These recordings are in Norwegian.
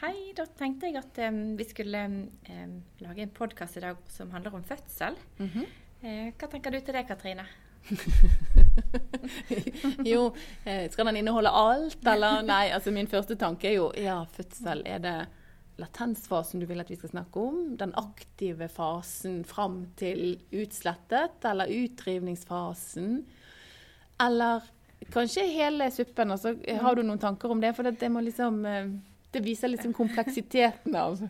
hei, da tenkte jeg at um, vi skulle um, lage en podkast i dag som handler om fødsel. Mm -hmm. uh, hva tenker du til det, Katrine? jo, eh, skal den inneholde alt, eller? Nei, altså min første tanke er jo ja, fødsel. Er det latensfasen du vil at vi skal snakke om? Den aktive fasen fram til utslettet? Eller utdrivningsfasen? Eller kanskje hele suppen. Altså, har du noen tanker om det? For det, det, liksom, eh, det viser liksom kompleksiteten av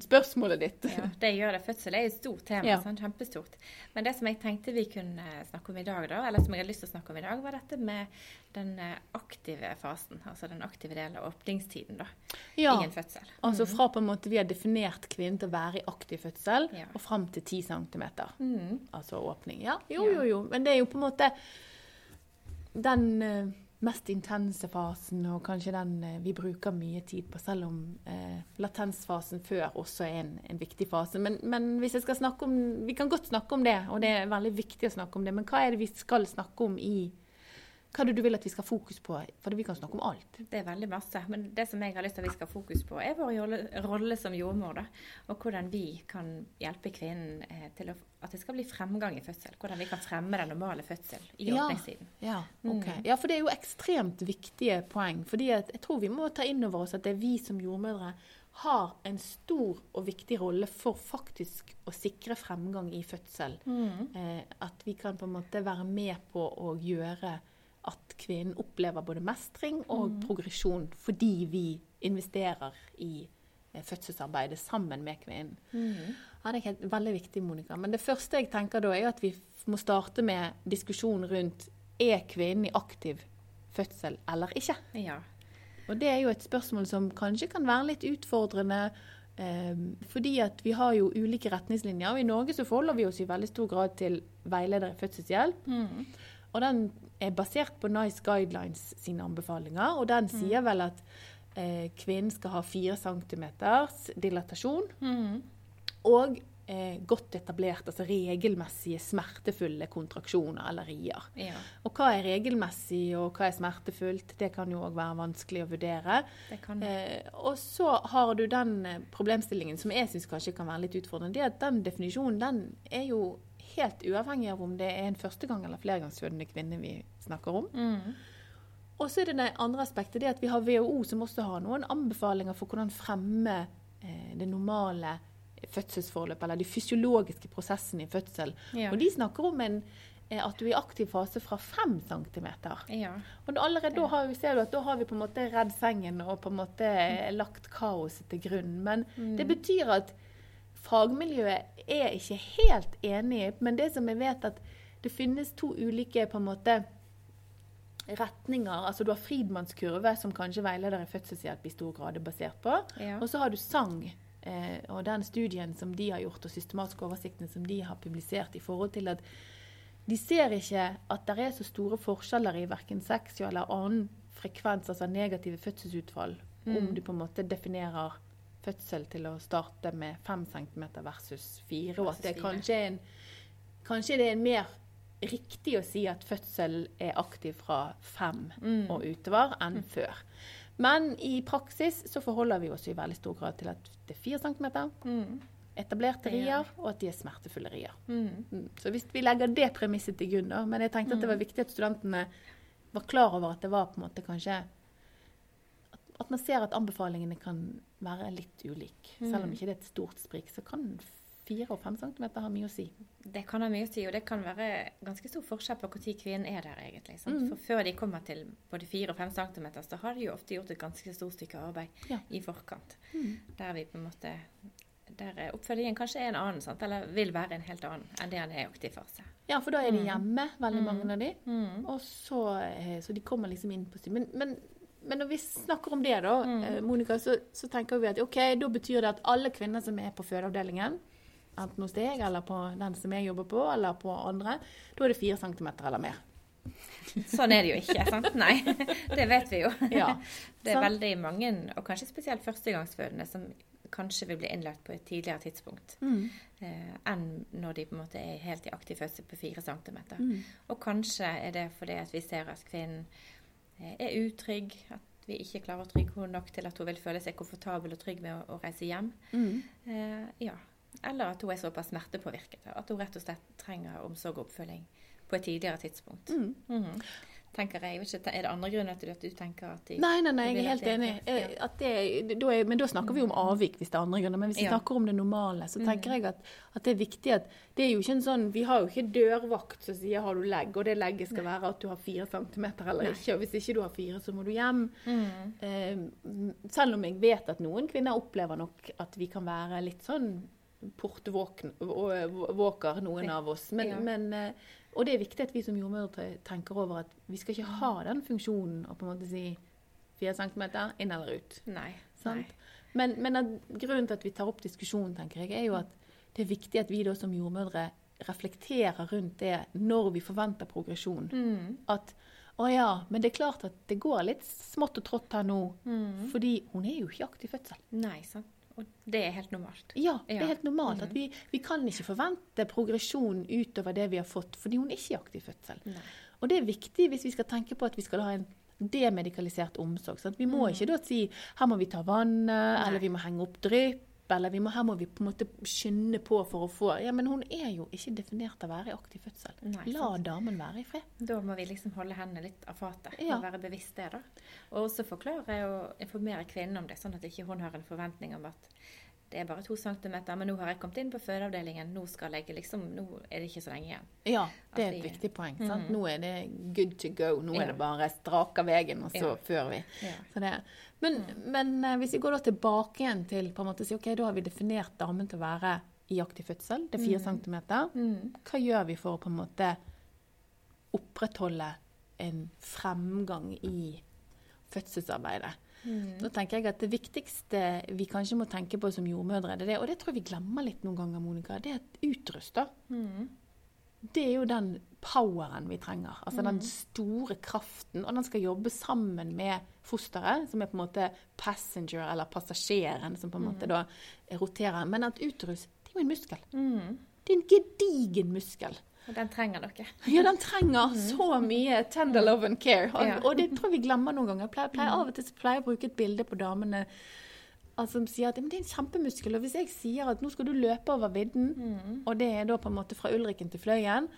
spørsmålet ditt. Ja, det gjør det. Fødsel er et stort tema. Ja. Sånn, kjempestort. Men det som jeg tenkte vi kunne snakke om i dag, da, eller som jeg hadde lyst til å snakke om i dag, var dette med den eh, aktive fasen. Altså den aktive delen av åpningstiden da, ja. i en fødsel. Mm. Altså fra på en måte vi har definert kvinnen til å være i aktiv fødsel, ja. og fram til 10 cm. Mm. Altså åpning. Ja, jo, jo, jo. Men det er jo på en måte den uh, mest intense fasen, og kanskje den uh, vi bruker mye tid på, selv om eh, latensfasen før også er en, en viktig fase. Men, men, hvis jeg skal snakke om Vi kan godt snakke om det, og det er veldig viktig å snakke om det. Men hva er det vi skal snakke om i hva er det du vil at vi skal ha fokus på? For vi kan snakke om alt. Det er veldig masse. Men det som jeg har lyst til at vi skal ha fokus på, er vår rolle, som jordmor. Da. Og hvordan vi kan hjelpe kvinnen eh, til å, at det skal bli fremgang i fødsel. Hvordan vi kan fremme den normale fødsel i ja, åpningstiden. Ja, okay. mm. ja, for det er jo ekstremt viktige poeng. fordi jeg tror vi må ta inn over oss at det er vi som jordmødre har en stor og viktig rolle for faktisk å sikre fremgang i fødsel. Mm. Eh, at vi kan på en måte være med på å gjøre at kvinnen opplever både mestring og mm. progresjon fordi vi investerer i eh, fødselsarbeidet sammen med kvinnen. Mm. Ja, det er helt, veldig viktig, Monica. Men det første jeg tenker da, er at vi må starte med diskusjonen rundt er kvinnen i aktiv fødsel eller ikke. Ja. Og det er jo et spørsmål som kanskje kan være litt utfordrende. Eh, fordi at vi har jo ulike retningslinjer. og I Norge så forholder vi oss i veldig stor grad til veileder i fødselshjelp. Mm. Og den er basert på Nice Guidelines sine anbefalinger. Og den mm. sier vel at eh, kvinnen skal ha 4 cm dilatasjon. Mm. Og eh, godt etablert, altså regelmessige smertefulle kontraksjoner eller rier. Ja. Og hva er regelmessig, og hva er smertefullt? Det kan jo òg være vanskelig å vurdere. Eh, og så har du den eh, problemstillingen som jeg syns kanskje kan være litt utfordrende. det er at Den definisjonen den er jo helt uavhengig av om det er en førstegang- eller flergangsfødende kvinne vi snakker om. Mm. Og så er det det andre aspektet det at vi har WHO, som også har noen anbefalinger for hvordan fremme eh, det normale fødselsforløpet, eller de fysiologiske prosessene i fødsel. Ja. Og de snakker om en, eh, at du er i aktiv fase fra 5 cm. Ja. Og allerede da har vi, ser du at da har vi på en måte redd sengen og på en måte mm. lagt kaoset til grunn. Men mm. det betyr at fagmiljøet er ikke helt enig, men det som jeg vet at det finnes to ulike på en måte retninger. Altså Du har Friedmanns kurve, som kanskje veileder i fødselshjelp i stor grad er basert på. Ja. Og så har du Sang. Eh, og den studien som de har gjort, og systematiske oversiktene som de har publisert i forhold til at de ser ikke at det er så store forskjeller i verken sexual eller annen frekvens, altså negative fødselsutfall, mm. om du på en måte definerer fødsel til å starte med 5 cm versus 4, og at det kanskje er, en, kanskje det er mer riktig å si at fødsel er aktiv fra 5 mm. og utover enn mm. før. Men i praksis så forholder vi oss i veldig stor grad til at det er 4 cm. Mm. Etablerte rier, og at de er smertefulle rier. Mm. mm. Så hvis vi legger det premisset til grunn, da Men jeg tenkte at det var mm. viktig at studentene var klar over at det var på en måte kanskje at man ser at anbefalingene kan være litt ulike. Mm. Selv om ikke det er et stort sprik, så kan fire og fem centimeter ha mye å si. Det kan ha mye å si, og det kan være ganske stor forskjell på når kvinnen er der, egentlig. Mm. For før de kommer til både fire og fem centimeter, så har de jo ofte gjort et ganske stort stykke arbeid ja. i forkant. Mm. Der vi på en måte der oppfølgingen kanskje er en annen, sant? eller vil være en helt annen enn det han er i aktiv fase. Ja, for da er de mm. hjemme, veldig mange mm. av de. Mm. Og så, eh, så de kommer liksom inn på men, men men når vi snakker om det, da, mm. Eh, Monica, så, så, tenker vi at ok, da betyr det at alle kvinner som er på fødeavdelingen, enten hos deg eller på den som jeg jobber på, eller på andre, da er det fire centimeter eller mer. Sånn er det jo ikke, sant? Nei, det vet vi jo. Ja, det er veldig mange, og kanskje spesielt førstegangsfødende, som kanskje vil bli innlagt på et tidligere tidspunkt mm. eh, enn når de på en måte er helt i aktiv fødsel på fire centimeter. Mm. Og kanskje er det fordi at vi ser at kvinnen er utrygg, at vi ikke klarer å trygge henne nok til at hun vil føle seg komfortabel og trygg med å, å reise hjem. Mm. Eh, ja. Eller at hun er såpass smertepåvirket at hun rett og slett trenger omsorg og oppfølging på et tidligere tidspunkt. Mm. Mhm. Tenker jeg, jeg ikke, Er det andre grunner til at du tenker at de Nei, nei, nei, jeg er helt enig. ja. Det, da er, men da snakker vi om avvik hvis det er andre grunner. Men hvis vi Ja. snakker om det normale, så Mm. tenker jeg at, at det er viktig at det er jo ikke en sånn Vi har jo ikke dørvakt som sier 'har du legg', og det legget skal være at du har fire centimeter eller Nei. ikke. Og hvis ikke du har fire, så må du hjem. Mm. Eh, selv om jeg vet at noen kvinner opplever nok at vi kan være litt sånn portvåker, noen av oss. Men, Ja. men, eh, og det er viktig at vi som jordmødre tenker over at vi skal ikke ha den funksjonen å på en måte si fire centimeter inn eller ut. Nei. Sant? nei. Men, men grunnen til at vi tar opp diskusjonen, tenker jeg, er jo at det er viktig at vi da som jordmødre reflekterer rundt det når vi forventer progresjon. Mm. At å ja, men det er klart at det går litt smått og trått her nå. Mm. Fordi hun er jo ikke aktiv fødsel. Nei, sant. Og det er helt normalt. Ja, det er helt normalt. at vi, vi kan ikke forvente progresjon utover det vi har fått, fordi hun er ikke i aktiv fødsel. Nei. Og det er viktig hvis vi skal tenke på at vi skal ha en demedikalisert omsorg. Sant? Vi må ikke da si her må vi ta vannet, eller vi må henge opp drypp, eller vi må, her må vi på en måte skynde på for å få Ja, men hun er jo ikke definert til å være i aktiv fødsel. Nei, La sant. damen være i fred. Da må vi liksom holde hendene litt av fatet Ja. og være bevisst det. da. Og også forklare og informere kvinnen om det, sånn at ikke hun har en forventning om at det er bare to centimeter, men nå har jeg kommet inn på fødeavdelingen, nå skal jeg liksom, nå er det ikke så lenge igjen. Ja, det er et vi- viktig poeng. Sant? Mhm. Nå er det good to go. Nå Ja. er det bare straka veien, og så Ja. fører vi. Ja. Så det. Men, men eh, hvis vi går da tilbake igjen til på en måte si, ok, da har vi definert damen til å være i aktiv fødsel, det er fire centimeter. Mm. Hva gjør vi for å på en måte opprettholde en fremgang i fødselsarbeidet? Mm. Da tenker jeg at Det viktigste vi kanskje må tenke på som jordmødre, det er det, og det tror jeg vi glemmer litt noen ganger, Monica, det er at utrust. Mm. Det er jo den poweren vi trenger. Altså den store kraften. Og den skal jobbe sammen med fosteret, som er på en måte passenger, eller passasjeren, som på en måte da roterer. Men at utrust, det er jo en muskel. Mm. Det er en gedigen muskel. Og den trenger dere. Ja, den trenger så mye tender love and care. Og, Ja. og det tror jeg vi glemmer noen ganger. Jeg pleier, pleier Av og til pleier jeg å bruke et bilde på damene altså, som sier at det er en kjempemuskel. Og hvis jeg sier at nå skal du løpe over vidden, og det er da på en måte fra Ulriken til Fløyen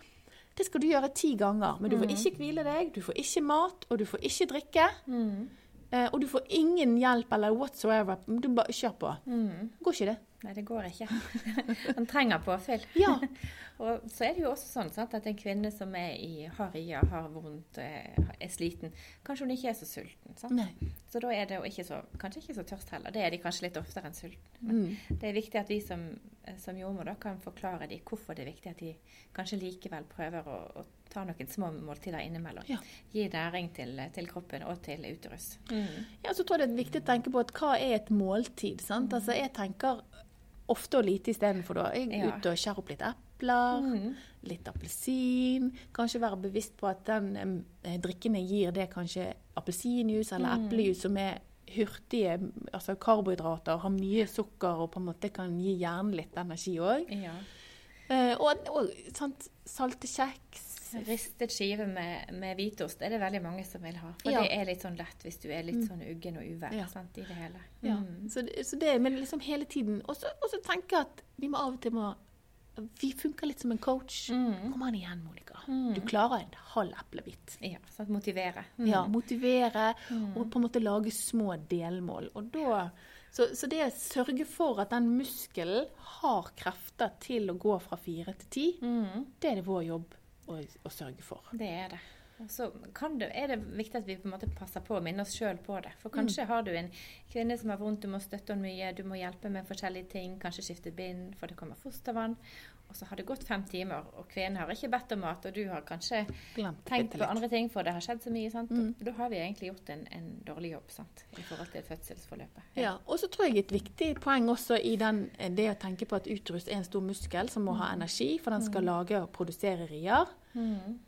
det skal du gjøre ti ganger, men du får ikke hvile deg, du får ikke mat, og du får ikke drikke. Mm. Eh, og du får ingen hjelp eller whatsoever. Du bare kjør på. Mm. Går ikke det? Nei, det går ikke. Han trenger påfyll. Ja. Og så er det jo også sånn sant, at en kvinne som er i, har ria, har vondt, er, er sliten, kanskje hun ikke er så sulten. Sant? Så da er det ikke så, kanskje ikke så tørst heller. Det er de kanskje litt oftere enn sulten. Men Mm. det er viktig at vi som, som jordmor da kan forklare dem hvorfor det er viktig at de kanskje likevel prøver å, å ta noen små måltider innimellom. Ja. Gi næring til, til kroppen og til uterus. Ja, så tror jeg det er viktig å tenke på at hva er et måltid? sant? Altså, Jeg tenker ofte og lite istedenfor. Jeg er Ja. ute og skjærer opp litt epler, Mm. litt appelsin. Kanskje være bevisst på at den eh, drikken jeg gir, det er kanskje appelsinjuice eller Mm. eplejus som er hurtige altså karbohydrater, har mye sukker og på en måte kan gi hjernen litt energi òg. Ja. Eh, og og sant, salte kjeks. Ristet skive med, med hvitost er det veldig mange som vil ha. For Ja. det er litt sånn lett hvis du er litt sånn uggen og uvær Ja. sant, i det hele. Ja, Mm. så, det, så det, men liksom hele tiden. Og så tenker jeg at vi må av og til må Vi funker litt som en coach. Mm. Kom an igjen, Monica. Mm. Du klarer en halv eplebit. Ja, sant, motivere. Ja, motivere Mm. og på en måte lage små delmål. Da, så, så det å sørge for at den muskelen har krefter til å gå fra fire til ti, Mm. det er det vår jobb å, å sørge for. Det er det. Og så kan det, er det viktig at vi på en måte passer på å minne oss sjøl på det. For kanskje har du en kvinne som har vondt, du må støtte henne mye, du må hjelpe med forskjellige ting, kanskje skifte bind, for det kommer fostervann. Og så har det gått fem timer, og kvinnen har ikke bedt om mat, og du har kanskje Glemt tenkt på andre ting, for det har skjedd så mye. sant? Mm. Da har vi egentlig gjort en, en dårlig jobb sant? i forhold til fødselsforløpet. Ja, og så tror jeg et viktig poeng også i den, det å tenke på at uterus er en stor muskel som må ha energi, for den skal lage og produsere rier. Mm.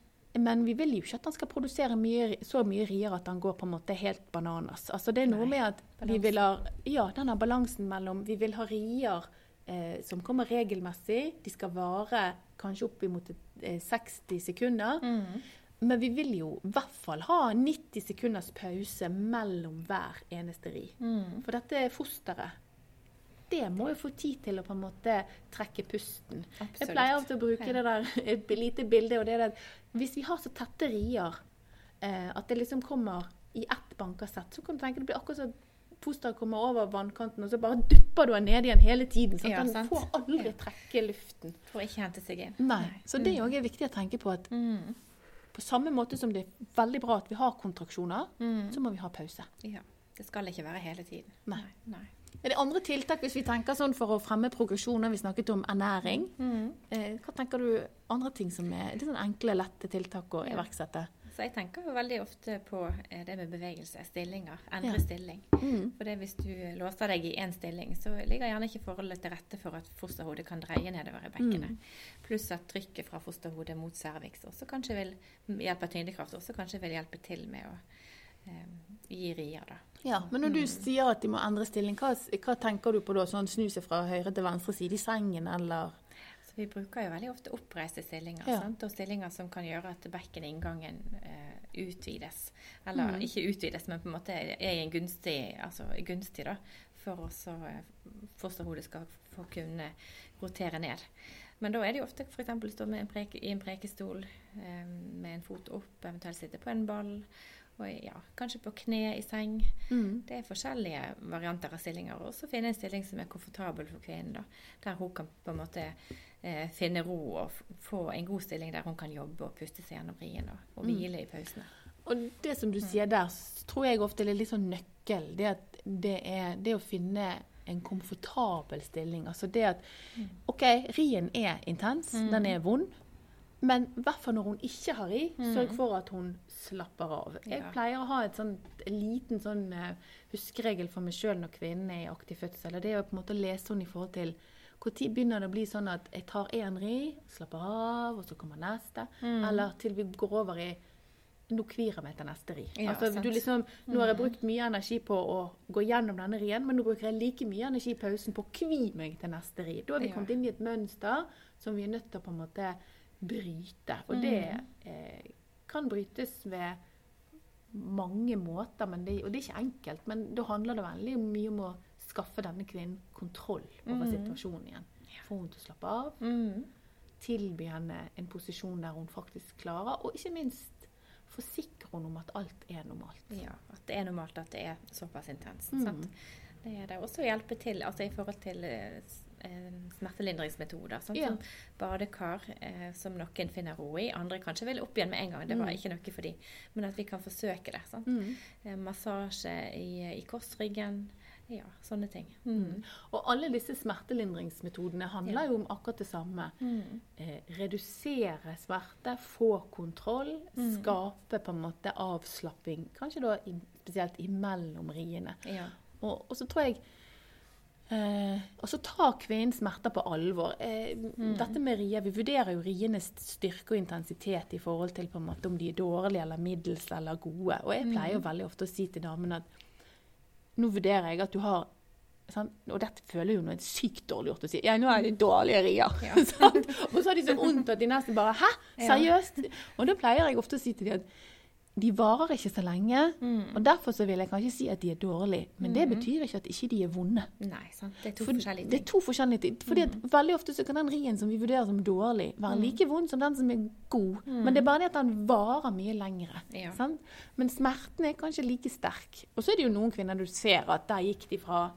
Men vi vil jo ikke at den skal produsere mye, så mye rier at den går på en måte helt bananas. Altså det er noe Nei, med at vi vil ha ja, denne balansen mellom Vi vil ha rier eh, som kommer regelmessig. De skal vare kanskje oppimot eh, 60 sekunder. Mm. Men vi vil jo i hvert fall ha 90 sekunders pause mellom hver eneste ri. Mm. For dette fosteret det må jo få tid til å på en måte trekke pusten. Absolutt. Jeg pleier ofte å bruke det der et lite bilde. og det er at Hvis vi har så tette rier eh, at det liksom kommer i ett bankersett, så kan du tenke det blir akkurat som fosteret kommer over vannkanten, og så bare dupper du den ned igjen hele tiden. Så Ja, den får aldri Ja. trekke luften. For ikke hente seg inn. Nei. Så det òg er viktig å tenke på at Mm. på samme måte som det er veldig bra at vi har kontraksjoner, Mm. så må vi ha pause. Ja. Det skal ikke være hele tiden. Nei. Nei. Er det andre tiltak hvis vi tenker sånn for å fremme progresjon? Når vi snakket om ernæring. Mm. Eh, hva tenker du andre ting som er litt sånn enkle, lette tiltak å iverksette? Så jeg tenker veldig ofte på eh, det med bevegelse, stillinger. Endre Ja. stilling. Mm. For hvis du låser deg i én stilling, så ligger gjerne ikke forholdet til rette for at fosterhodet kan dreie nedover i bekkenet. Mm. Pluss at trykket fra fosterhodet mot cervix også kanskje vil hjelpe tyngdekraft også kanskje vil hjelpe til med å eh, gi rier, da. Ja, Men når du Mm. sier at de må endre stilling, hva, hva tenker du på da? Sånn snu seg fra høyre til venstre side i sengen, eller Så vi bruker jo veldig ofte oppreiste stillinger. Ja. Sant? Og stillinger som kan gjøre at bekkeninngangen eh, utvides. Eller Mm. ikke utvides, men på en måte er en gunstig, altså gunstig da, for også eh, fosterhodet skal få kunne rotere ned. Men da er det jo ofte f.eks. å stå med en preke, i en prekestol eh, med en fot opp, eventuelt sitte på en ball. Ja, kanskje på kne i seng. mm. Det er forskjellige varianter av stillinger. Og så finne en stilling som er komfortabel for kvinnen. da, Der hun kan på en måte eh, finne ro og få en god stilling der hun kan jobbe og puste seg gjennom rien og, og Mm. hvile i pausene. Og det som du sier der, tror jeg ofte er litt sånn nøkkel. Det at det er det å finne en komfortabel stilling. Altså det at OK, rien er intens, Mm. den er vond. Men i hvert fall når hun ikke har Mm. sørg for at hun slapper av. Jeg pleier å ha et sånt, en liten sånn eh, huskeregel for meg sjøl når kvinnen er i aktiv fødsel. og Det er å på en måte lese henne i forhold til når begynner det å bli sånn at jeg tar én ri, slapper av, og så kommer neste. Mm. Eller til vi går over i nå kvir jeg meg til neste ri. Ja, altså, du liksom, nå har jeg brukt mye energi på å gå gjennom denne rien, men nå bruker jeg like mye energi i pausen på å kvi meg til neste ri. Da har vi Ja. kommet inn i et mønster som vi er nødt til å på en måte bryte. Og det Mm. eh, kan brytes ved mange måter, men det, og det er ikke enkelt. Men da handler det veldig mye om å skaffe denne kvinnen kontroll over Mm. situasjonen igjen. Få henne til å slappe av Mm. tilby henne en posisjon der hun faktisk klarer, og ikke minst forsikre henne om at alt er normalt. Ja, at det er normalt at det er såpass intenst. Mm. Det er det også hjelpe til altså i forhold til eh, smertelindringsmetoder. Sånn Ja. som badekar, eh, som noen finner ro i. Andre kanskje vil opp igjen med en gang. Det var Mm. ikke noe for dem. Men at vi kan forsøke det. Sant? Mm. Eh, Massasje i, i korsryggen. Ja, sånne ting. Mm. Og alle disse smertelindringsmetodene handler Ja. jo om akkurat det samme. Mm. Eh, redusere smerte, få kontroll, Mm. skape på en måte avslapping. Kanskje da i, spesielt imellom riene. Ja. Og, og så tror jeg eh, Og så ta kvinnens smerter på alvor. Eh, Mm. Dette med rier, Vi vurderer jo rienes styrke og intensitet i forhold til på en måte om de er dårlige eller middels eller gode. Og jeg pleier jo Mm. veldig ofte å si til damene at nå vurderer jeg at du har? Og dette føler jo noe sykt dårlig gjort å si. Ja, nå er det dårlige rier. Ja. Og så har de så vondt at de nesten bare Hæ? Ja. Seriøst? Og da pleier jeg ofte å si til dem at de varer ikke så lenge. Mm. Og derfor så vil jeg kanskje si at de er dårlige, men det Mhm. betyr ikke at ikke de er vonde. Nei, sant. Det er to For forskjellige det er to forskjellige ting. Fordi at Veldig ofte så kan den rien som vi vurderer som dårlig, være Mm. like vond som den som er god. Mm. Men det er bare det at den varer mye lengre. Ja. Sant? Men smerten er kanskje like sterk. Og så er det jo noen kvinner du ser at der gikk de fra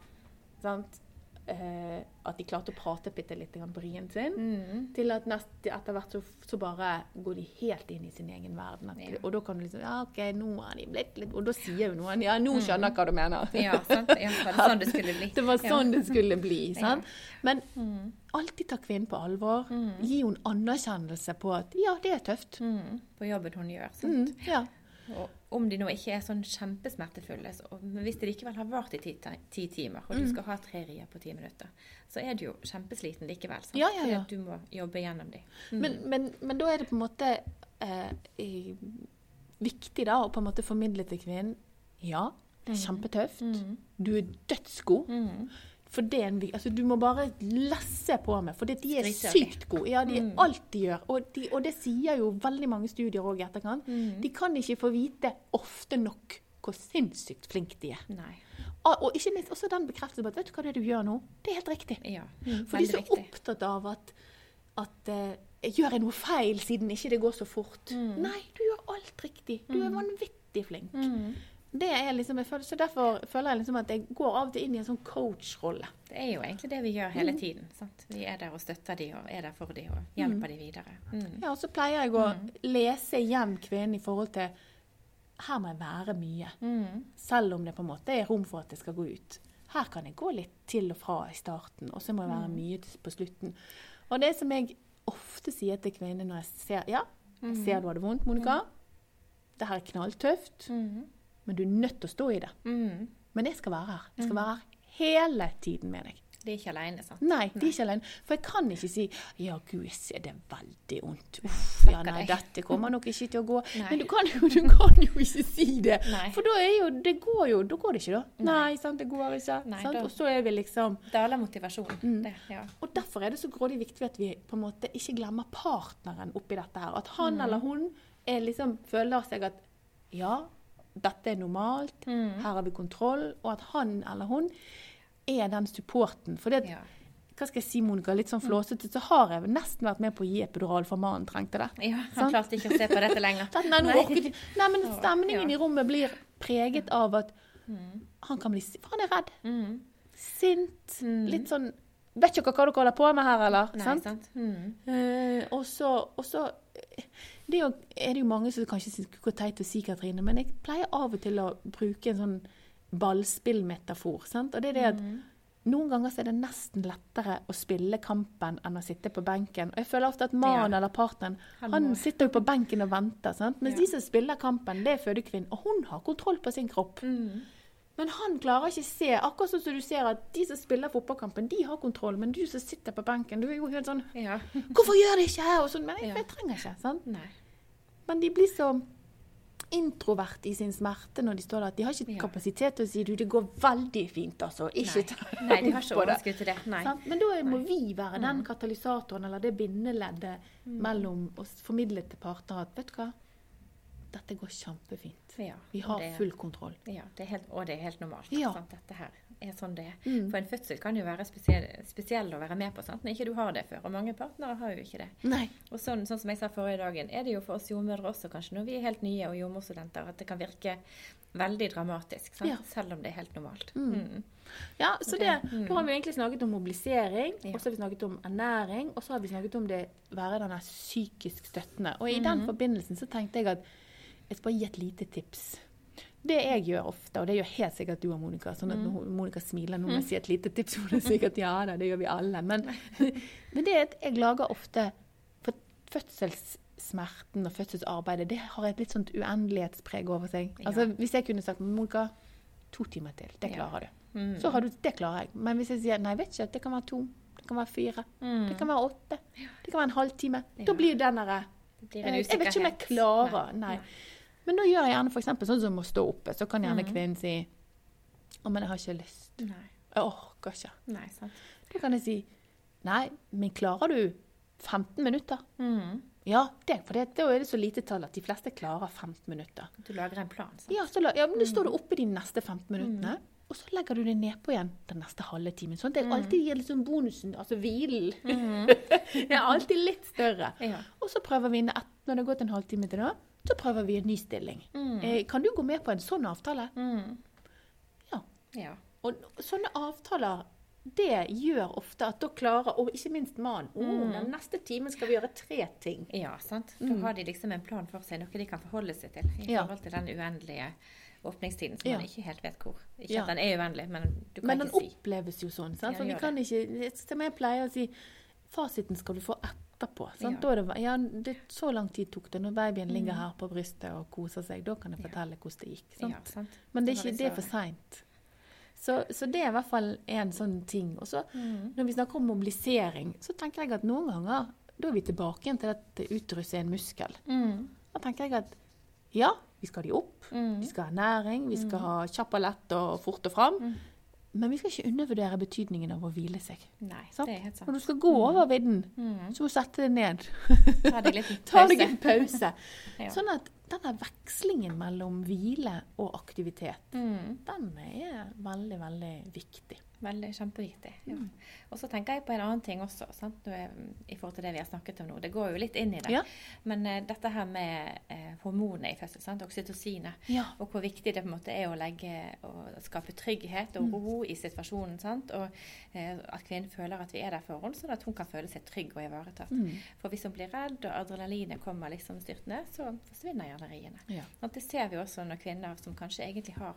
sant? Eh, at de klarte å prate bitte litt rien sin, Mm. til at nest, etter hvert så, så bare går de helt inn i sin egen verden. At, Ja. Og da kan du liksom Ja, OK, nå er de blitt litt Og da sier jo noen Ja, nå skjønner jeg hva du mener. Mm. Ja, sant. Ja, var det sånn det skulle bli? Det var sånn det skulle bli. Sant? Men Mm. alltid ta kvinnen på alvor. Mm. Gi henne anerkjennelse på at ja, det er tøft. Mm. På jobben hun gjør. Sant? Mm, ja. Og om de nå ikke er sånn kjempesmertefulle, så, men hvis det likevel har vart i ti, ti timer, og du Mm. skal ha tre rier på ti minutter, så er du jo kjempesliten likevel. Sant? Ja, ja, ja. du må jobbe gjennom de. Mm. Men, men, men da er det på en måte eh, viktig da å på en måte formidle til kvinnen ja, det er Mm. kjempetøft. Mm. Du er dødsgod. Mm. For det er en, altså, du må bare lesse på med, for de er sykt gode. Ja, de er Mm. alt de gjør. Og, de, og det sier jo veldig mange studier òg i etterkant. Mm. De kan ikke få vite ofte nok hvor sinnssykt flinke de er. Nei. Og, og ikke minst også den bekreftelsen på at vet du hva det er du gjør nå? Det er helt riktig. Ja. For de er så riktig. opptatt av at, at uh, Gjør jeg noe feil siden ikke det går så fort? Mm. Nei, du gjør alt riktig. Du er vanvittig flink. Mm. Det er liksom, jeg føler, så Derfor føler jeg liksom at jeg går av og til inn i en sånn coach-rolle. Det er jo egentlig det vi gjør hele Mm. tiden. Sant? Vi er der og støtter de, og er der for de, og hjelper de videre. Mm. Ja, og så pleier jeg å lese igjen kvinnen i forhold til Her må jeg være mye. Mm. Selv om det på en måte er rom for at det skal gå ut. Her kan jeg gå litt til og fra i starten, og så må jeg være mye på slutten. Og det som jeg ofte sier til kvinner når jeg ser Ja, jeg ser du har det vondt, Monica. Det her er knalltøft, Mm. Men du er nødt til å stå i det. Mm. Men jeg skal være her. Jeg skal være her hele tiden med deg. De er ikke alene, sant? Nei, de er ikke alene. For jeg kan ikke si 'ja, gud, jeg ser det veldig vondt'. Uff, ja, nei, dette kommer nok ikke til å gå. Nei. Men du kan, jo, du kan jo ikke si det. Nei. For da er jo Det går jo Da går det ikke, da. Nei, sant, det går ikke. Da- Og så er vi liksom Daler motivasjonen. Mm. Det, ja. Og derfor er det så grådig viktig at vi på en måte ikke glemmer partneren oppi dette her. At Mm. han eller hun liksom, føler seg at ja, dette er normalt, Mm. her har vi kontroll, og at han eller hun er den supporten. For det, ja. hva skal jeg si, Monica, litt sånn flåsete, så har jeg nesten vært med på å gi epidural for mannen trengte det. Ja, han Sant? klarte ikke å se på dette lenger. Nei, Nei. Nei, men stemningen ja. i rommet blir preget av at Mm. han kan bli For han er redd. Mm. Sint. Mm. Litt sånn Vet ikke hva dere holder på med her, eller? Nei, Sant? sant? Mm. Uh, og så, og så eh, det er, jo, er det jo mange som kanskje syns er teit å si, Katrine, men jeg pleier av og til å bruke en sånn ballspillmetafor. Sant? Og det er det at Mm. noen ganger så er det nesten lettere å spille kampen enn å sitte på benken. Og jeg føler ofte at mannen eller partneren Han han sitter jo på benken og venter. Sant? Mens Ja. de som spiller kampen, det er fødekvinnen, og hun har kontroll på sin kropp. Mm. Men han klarer ikke se, akkurat sånn som du ser at de som spiller fotballkampen, de har kontroll, men du som sitter på benken, du er jo helt sånn Ja. 'Hvorfor gjør de ikke?' Og sånn, men jeg, jeg trenger ikke. sant? Nei. Men de blir så introvert i sin smerte når de står der at de har ikke Ja. kapasitet til å si du, det går veldig fint, altså. Ikke Nei. ta Nei, de har ikke overskudd til det. Nei. Sant? Men da må Nei. Mm. vi være den katalysatoren eller det bindeleddet mellom oss, formidle til parter at vet du hva, dette går kjempefint. Ja, Vi har det- full kontroll. Ja, det helt, og det er helt normalt. Ja. Sant? Dette her er sånn det er. Mm. For en fødsel kan jo være spesiell, spesiell å være med på, sant? når ikke du har det før. Og mange partnere har jo ikke det. Nei. Og sånn, sånn som jeg sa forrige dagen, er det jo for oss jordmødre også, kanskje, når vi er helt nye og jordmorstudenter, at det kan virke veldig dramatisk. Ja. Selv om det er helt normalt. Mm. Mm. Ja, så det, Det- mm. Da har vi egentlig snakket om mobilisering, Ja. og så har vi snakket om ernæring, og så har vi snakket om det være denne psykisk støttende. Og i Mhm. den forbindelsen så tenkte jeg at jeg skal bare gi et lite tips. Det jeg gjør ofte, og det gjør helt sikkert du og Monica, sånn at når Monica smiler nå når jeg sier et lite tips, hun er sikkert ja da, det gjør vi alle. Men, men det er at jeg lager ofte For fødselssmerten og fødselsarbeidet, det har et litt sånt uendelighetspreg over seg. Ja. Altså Hvis jeg kunne sagt Monica, to timer til, det Ja. klarer du. Mm. Så har du, det klarer jeg. Men hvis jeg sier nei, vet ikke, det kan være to, det kan være fire, Mm. det kan være åtte, det kan være en halvtime. Ja. Da blir den derre Det eh, Jeg vet ikke om jeg klarer. Nei. Nei. Men da gjør jeg gjerne eksempel sånn som å stå oppe. Så kan gjerne Mhm. kvinnen si å, men jeg har ikke lyst. Nei. Jeg orker ikke. Nei, sant. Da kan jeg si nei, men klarer du 15 minutter? Mm. Ja, det, for det, da er det så lite tall at de fleste klarer 15 minutter. Du lager en plan, sant? Ja, så la, ja men da står du oppe de neste 15 minuttene. Og så legger du det nedpå igjen den neste halve timen. Sånn at det alltid gir liksom bonusen, altså hvilen. det er alltid litt større. Ja. Og så prøver vi, et, når det har gått en halvtime til da, så prøver vi en ny stilling. Mm. Eh, kan du gå med på en sånn avtale? Mm. Ja. Ja. Og sånne avtaler, det gjør ofte at da klarer, og ikke minst mannen, å, Mm. den neste timen skal vi gjøre tre ting. Ja, sant. Da Mm. har de liksom en plan for seg, noe de kan forholde seg til i forhold til den uendelige åpningstiden Ja. man ikke helt vet hvor. Ikke Ja. at den er uvennlig, men du kan Men den ikke si. oppleves jo sånn, sant? For vi kan det. ikke, som jeg pleier å si, fasiten skal du få etterpå. Sant? Ja. Det, ja, det, så lang tid tok det når babyen ligger Mm. her på brystet og koser seg. Da kan jeg fortelle hvordan det gikk. Sant? Sant. Men det er, ikke, det er for seint. Så, så det er i hvert fall en sånn ting. Og så Mm. når vi snakker om mobilisering, så tenker jeg at noen ganger da er vi tilbake igjen til at utrus er en muskel. Mm. Da tenker jeg at ja, vi skal ha de opp. Mm. Vi skal ha næring, vi skal ha kjapp og lett og fort og fram. Mm. men vi skal ikke undervurdere betydningen av å hvile seg. Nei, Sant? det er helt sant. Når du skal gå over vidden, Mm. så må du sette deg ned. Ta deg litt Ta deg pause. en pause. Ja. Sånn at denne vekslingen mellom hvile og aktivitet, Mm. den er veldig, veldig viktig. Veldig kjempeviktig. Ja. Mm. Og så tenker jeg på en annen ting også, sant? I forhold til det vi har snakket om nå. Det går jo litt inn i det. Ja. Men uh, dette her med uh, hormoner i fødsel, sant? oksytocinet, Ja. og hvor viktig det på en måte er å legge skape trygghet og Mm. ro i situasjonen. Sant? Og uh, at kvinnen føler at vi er der for henne, sånn at hun kan føle seg trygg og ivaretatt. Mm. For hvis hun blir redd og adrenalinet kommer liksom styrtende, så forsvinner gjerne riene. Ja. Det ser vi også når kvinner som kanskje egentlig har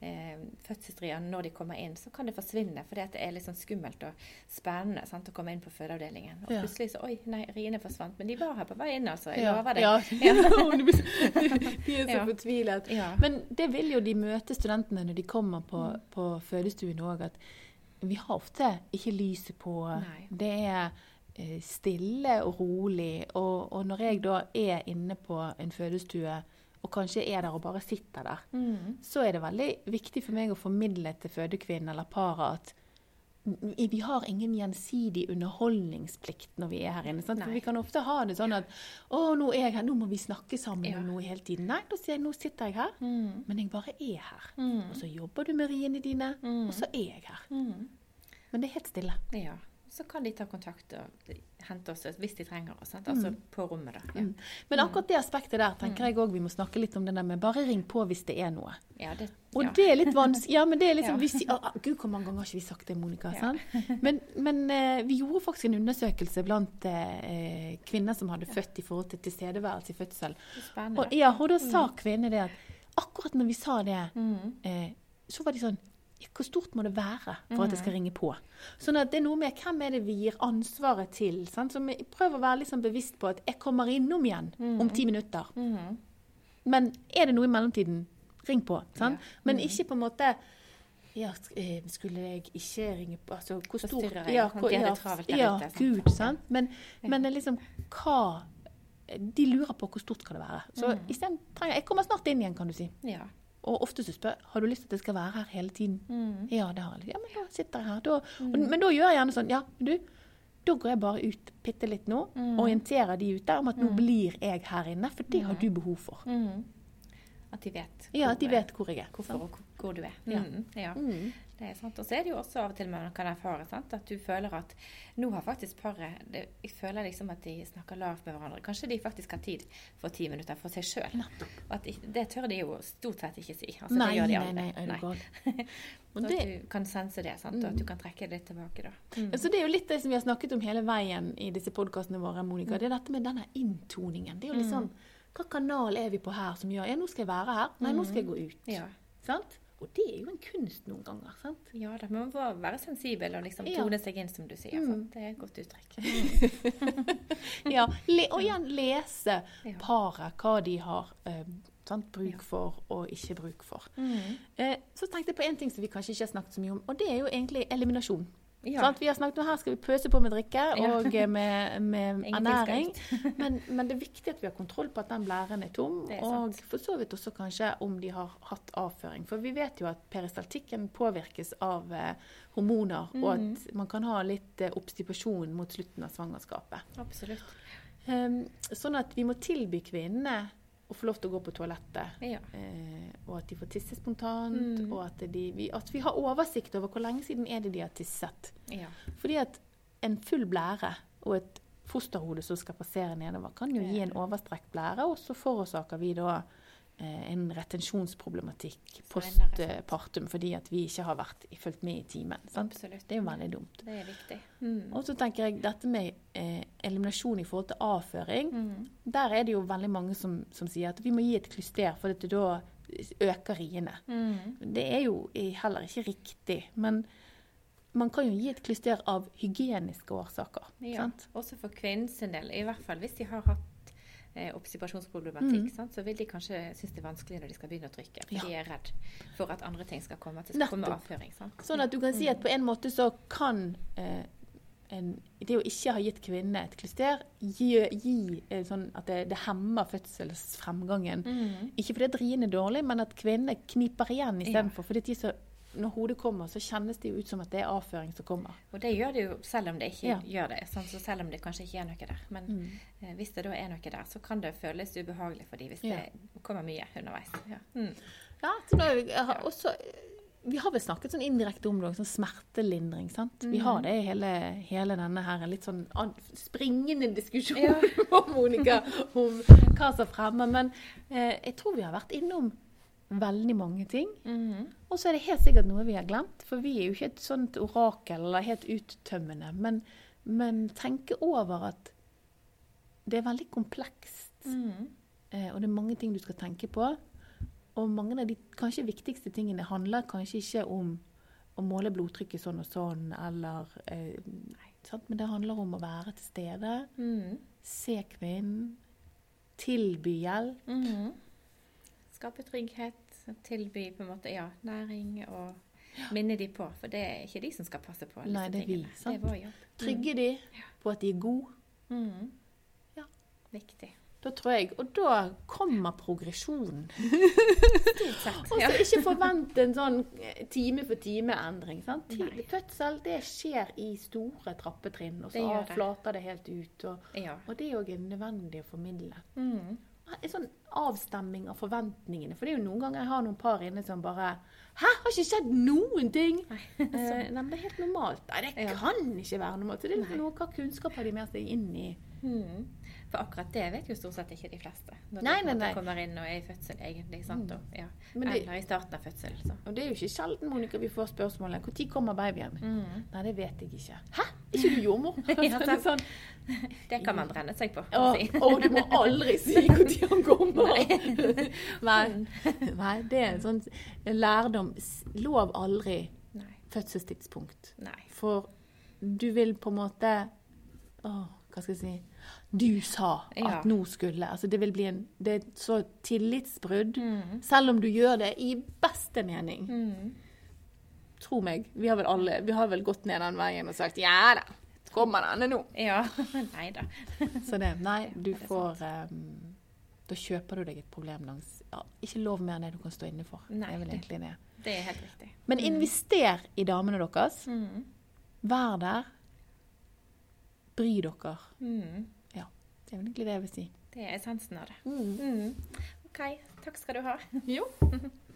eh, fødselsdriene når de kommer inn, så kan det forsvinne For det er litt sånn skummelt og spennende sant, å komme inn på fødeavdelingen. Og Ja. plutselig så Oi, nei, riene forsvant. Men de var her på vei inn, altså. Jeg Ja. lover deg. Ja. de er så fortvilet. Men det vil jo de møte studentene når de kommer på, på fødestuen òg, at vi har ofte ikke lyset på. Nei. Det er eh, stille og rolig. Og, og når jeg da er inne på en fødestue, og kanskje er der og bare sitter der, Mm. så er det veldig viktig for meg å formidle til fødekvinnen eller paret at vi har ingen gjensidig underholdningsplikt når vi er her inne. Sant? For vi kan ofte ha det sånn at 'Å, nå er jeg her, nå må vi snakke sammen Ja. om noe hele tiden'. Nei, da sier jeg 'nå sitter jeg her', Mm. men jeg bare er her. Mm. Og så jobber du med riene dine, Mm. og så er jeg her. Mm. Men det er helt stille. Ja. Så kan de ta kontakt og hente oss hvis de trenger oss. Altså på rommet, da. Ja, Mm. Men akkurat det aspektet der tenker jeg òg vi må snakke litt om det der med bare ring på hvis det er noe. ja det Og det er litt vanskelig. Ja, men det er liksom Ja. vi ah, Gud, hvor mange ganger har ikke vi sagt det, Monica? Ja. Men, men eh, vi gjorde faktisk en undersøkelse blant eh, kvinner som hadde født i forhold til tilstedeværelse i fødsel. Og, ja, og da sa kvinnene det at akkurat når vi sa det, Mm. eh, så var de sånn ja, Hvor stort må det være for at det skal ringe på? Sånn at det er noe med hvem er det vi gir ansvaret til? Sant? Så vi prøver å være sånn bevisst på at jeg kommer innom igjen om ti minutter. Mm. Men er det noe i mellomtiden, ring på. Sant? Men ikke på en måte ja, eh, skulle jeg ikke ringe på altså, Hvor stor? Ja, hvor- ja, ja. Gud, sant? Men, men er liksom hva De lurer på hvor stort skal det være. Så Mm. isteden trenger Jeg kommer snart inn igjen, kan du si. Ja. Og ofte så spør har du lyst til at jeg skal være her hele tiden. Mm. Ja, det har jeg. Ja, men da sitter jeg her. Da, og, men da gjør jeg gjerne sånn Ja, du, da går jeg bare ut bitte litt nå. Mm. Orienterer de ute om at nå Mm. blir jeg her inne, for det har Mm. du behov for. Mm. At de vet, Ja, hvor- at de vet hvor jeg er. hvorfor og hvor- du er. Ja. Mm. Ja. Mm. Det er sant. Og så er det jo også av og til man kan erfare sant? at du føler at nå har faktisk paret det, Jeg føler liksom at de snakker lavt med hverandre. Kanskje de faktisk har tid for ti minutter for seg sjøl. Og at de, det tør de jo stort sett ikke si. Altså, Nei, det gjør de nei, aldri. nei, du gal. Så det, at du kan sense det, sant? og Mm. at du kan trekke det litt tilbake da. Mm. så det er jo litt det som vi har snakket om hele veien i disse podkastene våre, Monica. Det er dette med denne inntoningen. Det er jo litt Mm. sånn Hva kanal er vi på her som gjør Ja, nå skal jeg være her. Nei, nå skal jeg gå ut. Ja. Sant? Og det er jo en kunst noen ganger. sant? ja da, men man må være sensibel og liksom Ja. tone seg inn, som du sier. Mm. Det er et godt uttrykk. Ja, Og igjen lese Ja. paret, hva de har eh, sant, bruk for og ikke bruk for. Mm. Eh, så tenkte jeg på en ting som vi kanskje ikke har snakket så mye om, og det er jo egentlig eliminasjon. Ja. Sånn Vi har snakket om her skal vi pøse på med drikke og ja. med, med ernæring. Men, men det er viktig at vi har kontroll på at den blæren er tom, er og for så vidt også kanskje om de har hatt avføring. For vi vet jo at peristaltikken påvirkes av eh, hormoner, og Mhm. at man kan ha litt eh, obstipasjon mot slutten av svangerskapet. Absolutt. Um, sånn at vi må tilby kvinnene å få lov til å gå på toalettet. Ja. Eh, og at de får tisse spontant, Mm. og at, de, vi, at vi har oversikt over hvor lenge siden er det de har tisset. ja. Fordi at en full blære og et fosterhode som skal passere nedover, kan jo gi en overstrekt blære, og så forårsaker vi da en retensjonsproblematikk postpartum fordi at vi ikke har vært fulgt med i timen. Det er jo veldig dumt. Det er viktig. Mm. Og så tenker jeg dette med eh, eliminasjon i forhold til avføring. Mm. Der er det jo veldig mange som, som sier at vi må gi et klyster, for at da øker riene. Mm. Det er jo heller ikke riktig. Men man kan jo gi et klyster av hygieniske årsaker. Ja, Sant? også for kvinnens del. I hvert fall hvis de har hatt eh, observasjonsproblematikk, Mm. sant, så vil de kanskje synes det er vanskelig når de skal begynne å trykke. For Ja. de er redd for at andre ting skal komme. At det skal komme avføring. Sant? Sånn at du kan si at på en måte så kan eh, en, det å ikke ha gitt kvinne et klyster, gi, gi eh, sånn at det, det hemmer fødselsfremgangen. Mm. Ikke fordi at rien er dårlig, men at kvinnene kniper igjen istedenfor. Fordi at de er så når hodet kommer, så kjennes det jo ut som at det er avføring som kommer. Og det gjør det jo selv om det ikke Ja. gjør det. Sånn, så selv om det kanskje ikke er noe der. Men Mm. eh, hvis det da er noe der, så kan det føles ubehagelig for dem hvis Ja. det kommer mye underveis. Ja. Mm. Ja, så nå, har også, vi har vel snakket sånn indirekte om det, sånn smertelindring. sant? Vi har det i hele, hele denne her litt sånn springende diskusjonen Ja. om Monica, om hva som fremmer. Men eh, jeg tror vi har vært innom veldig mange ting. Mhm. Og så er det helt sikkert noe vi har glemt, for vi er jo ikke et sånt orakel eller helt uttømmende. Men, men tenke over at det er veldig komplekst. Mhm. Eh, og det er mange ting du skal tenke på. Og mange av de kanskje viktigste tingene handler kanskje ikke om å måle blodtrykket sånn og sånn, eller eh, nei, sant? Men det handler om å være til stede, Mhm. se kvinnen, tilby hjelp. Skape trygghet, tilby på en måte, ja, næring og minne de på. For det er ikke de som skal passe på Nei, det er vi, Sant? Det er vår jobb. Trygge de på at de er gode. Mm. Ja. Viktig. Da tror jeg, Og da kommer progresjonen. Og så ikke forvente en sånn eh, time for time-endring. sant? Tid- Fødsel det skjer i store trappetrinn, og så det. flater det helt ut. Og, ja. og det er òg nødvendig å formidle. Mhm. En sånn avstemming av forventningene. For det er jo noen ganger jeg har noen par inne som bare Hæ, har ikke skjedd noen ting? Eh, nei, det er helt normalt. Nei, det kan ikke være normalt. Så det er Nei. noe, hva kunnskap har de med seg inn i Mhm. For akkurat det vet jo stort sett ikke de fleste. Når Nei, de nei, nei. kommer inn og er i fødsel, egentlig. sant? Mm. Og, ja. Det- Eller i starten av fødsel. Så. Og det er jo ikke sjelden Monica, vi får spørsmålet når kommer babyen? Mm. Nei, det vet jeg ikke. Hæ? Er ikke du jordmor? Ja, det sånn, Det kan man brenne seg på. Å, å si. å, du må aldri si når han kommer! Nei. Nei, det er en sånn lærdom. Lov aldri Nei. fødselstidspunkt. Nei. For du vil på en måte Åh, hva skal jeg si Du sa at Ja. nå skulle Altså, det vil bli en Det er et så tillitsbrudd. Mm. Selv om du gjør det i beste mening. Mm. Tro meg. Vi har vel alle Vi har vel gått ned den veien og sagt ja da. Kommer denne nå? Ja. Nei da. Så det Nei, du får um, Da kjøper du deg et problem langs ja, Ikke lov mer enn det du kan stå inne for. Nei, det er egentlig det. Det er helt riktig. Men invester i damene deres. Mhm. Vær der. Bry dere. Mhm. Det er vel egentlig det jeg vil si. Det er essensen av det. Mm. Mm. OK. Takk skal du ha. Jo.